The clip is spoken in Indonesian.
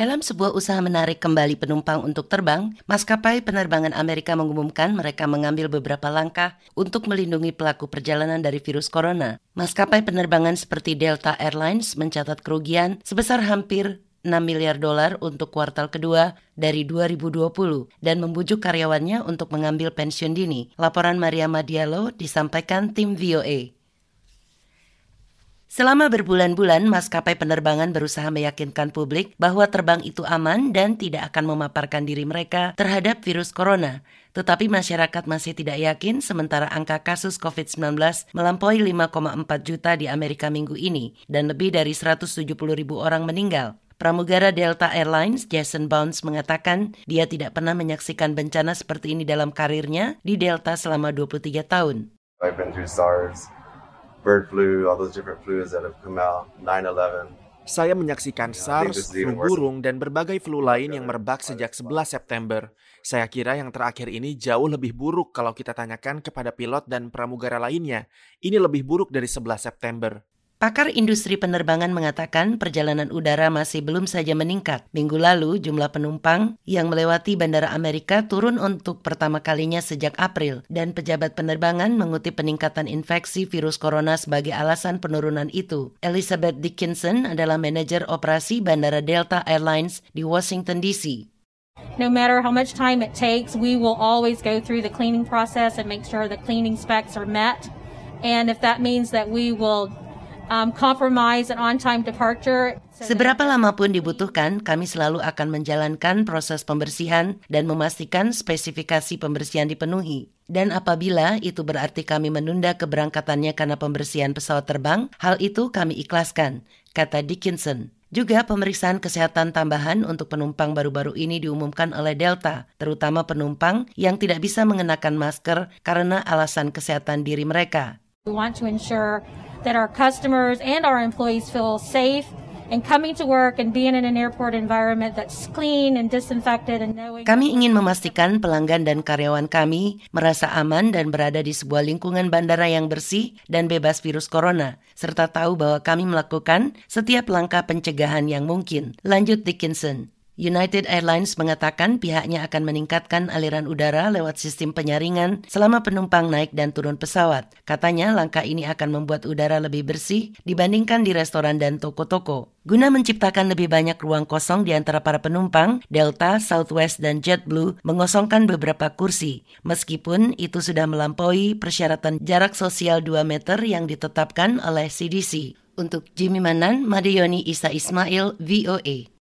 Dalam sebuah usaha menarik kembali penumpang untuk terbang, maskapai penerbangan Amerika mengumumkan mereka mengambil beberapa langkah untuk melindungi pelaku perjalanan dari virus corona. Maskapai penerbangan seperti Delta Airlines mencatat kerugian sebesar hampir 6 miliar dolar untuk kuartal kedua dari 2020 dan membujuk karyawannya untuk mengambil pensiun dini. Laporan Maria Madialo disampaikan tim VOA. Selama berbulan-bulan, maskapai penerbangan berusaha meyakinkan publik bahwa terbang itu aman dan tidak akan memaparkan diri mereka terhadap virus corona. Tetapi masyarakat masih tidak yakin sementara angka kasus COVID-19 melampaui 5,4 juta di Amerika minggu ini dan lebih dari 170 ribu orang meninggal. Pramugara Delta Airlines, Jason Bounce mengatakan dia tidak pernah menyaksikan bencana seperti ini dalam karirnya di Delta selama 23 tahun. I've been through SARS, bird flu, all those different flus that have come out, 9/11. Saya menyaksikan SARS, flu burung, dan berbagai flu lain yang merebak sejak 11 September. Saya kira yang terakhir ini jauh lebih buruk kalau kita tanyakan kepada pilot dan pramugara lainnya. Ini lebih buruk dari 11 September. Pakar industri penerbangan mengatakan perjalanan udara masih belum saja meningkat. Minggu lalu, jumlah penumpang yang melewati Bandara Amerika turun untuk pertama kalinya sejak April, dan pejabat penerbangan mengutip peningkatan infeksi virus corona sebagai alasan penurunan itu. Elizabeth Dickinson adalah manajer operasi Bandara Delta Airlines di Washington, D.C. No matter how much time it takes, we will always go through the cleaning process and make sure the cleaning specs are met. And if that means that we will um. Seberapa lama pun dibutuhkan, kami selalu akan menjalankan proses pembersihan dan memastikan spesifikasi pembersihan dipenuhi. Dan apabila itu berarti kami menunda keberangkatannya karena pembersihan pesawat terbang, hal itu kami ikhlaskan, kata Dickinson. Juga pemeriksaan kesehatan tambahan untuk penumpang baru-baru ini diumumkan oleh Delta, terutama penumpang yang tidak bisa mengenakan masker karena alasan kesehatan diri mereka. We want to ensure that our customers and our employees feel safe and coming to work and being in an airport environment that's clean and disinfected and knowing Kami ingin memastikan pelanggan dan karyawan kami merasa aman dan berada di sebuah lingkungan bandara yang bersih dan bebas virus corona serta tahu bahwa kami melakukan setiap langkah pencegahan yang mungkin. Lanjut Dickinson. United Airlines mengatakan pihaknya akan meningkatkan aliran udara lewat sistem penyaringan selama penumpang naik dan turun pesawat. Katanya langkah ini akan membuat udara lebih bersih dibandingkan di restoran dan toko-toko. Guna menciptakan lebih banyak ruang kosong di antara para penumpang, Delta, Southwest, dan JetBlue mengosongkan beberapa kursi. Meskipun itu sudah melampaui persyaratan jarak sosial 2 meter yang ditetapkan oleh CDC. Untuk Jimmy Manan, Madioni Isa Ismail, VOA.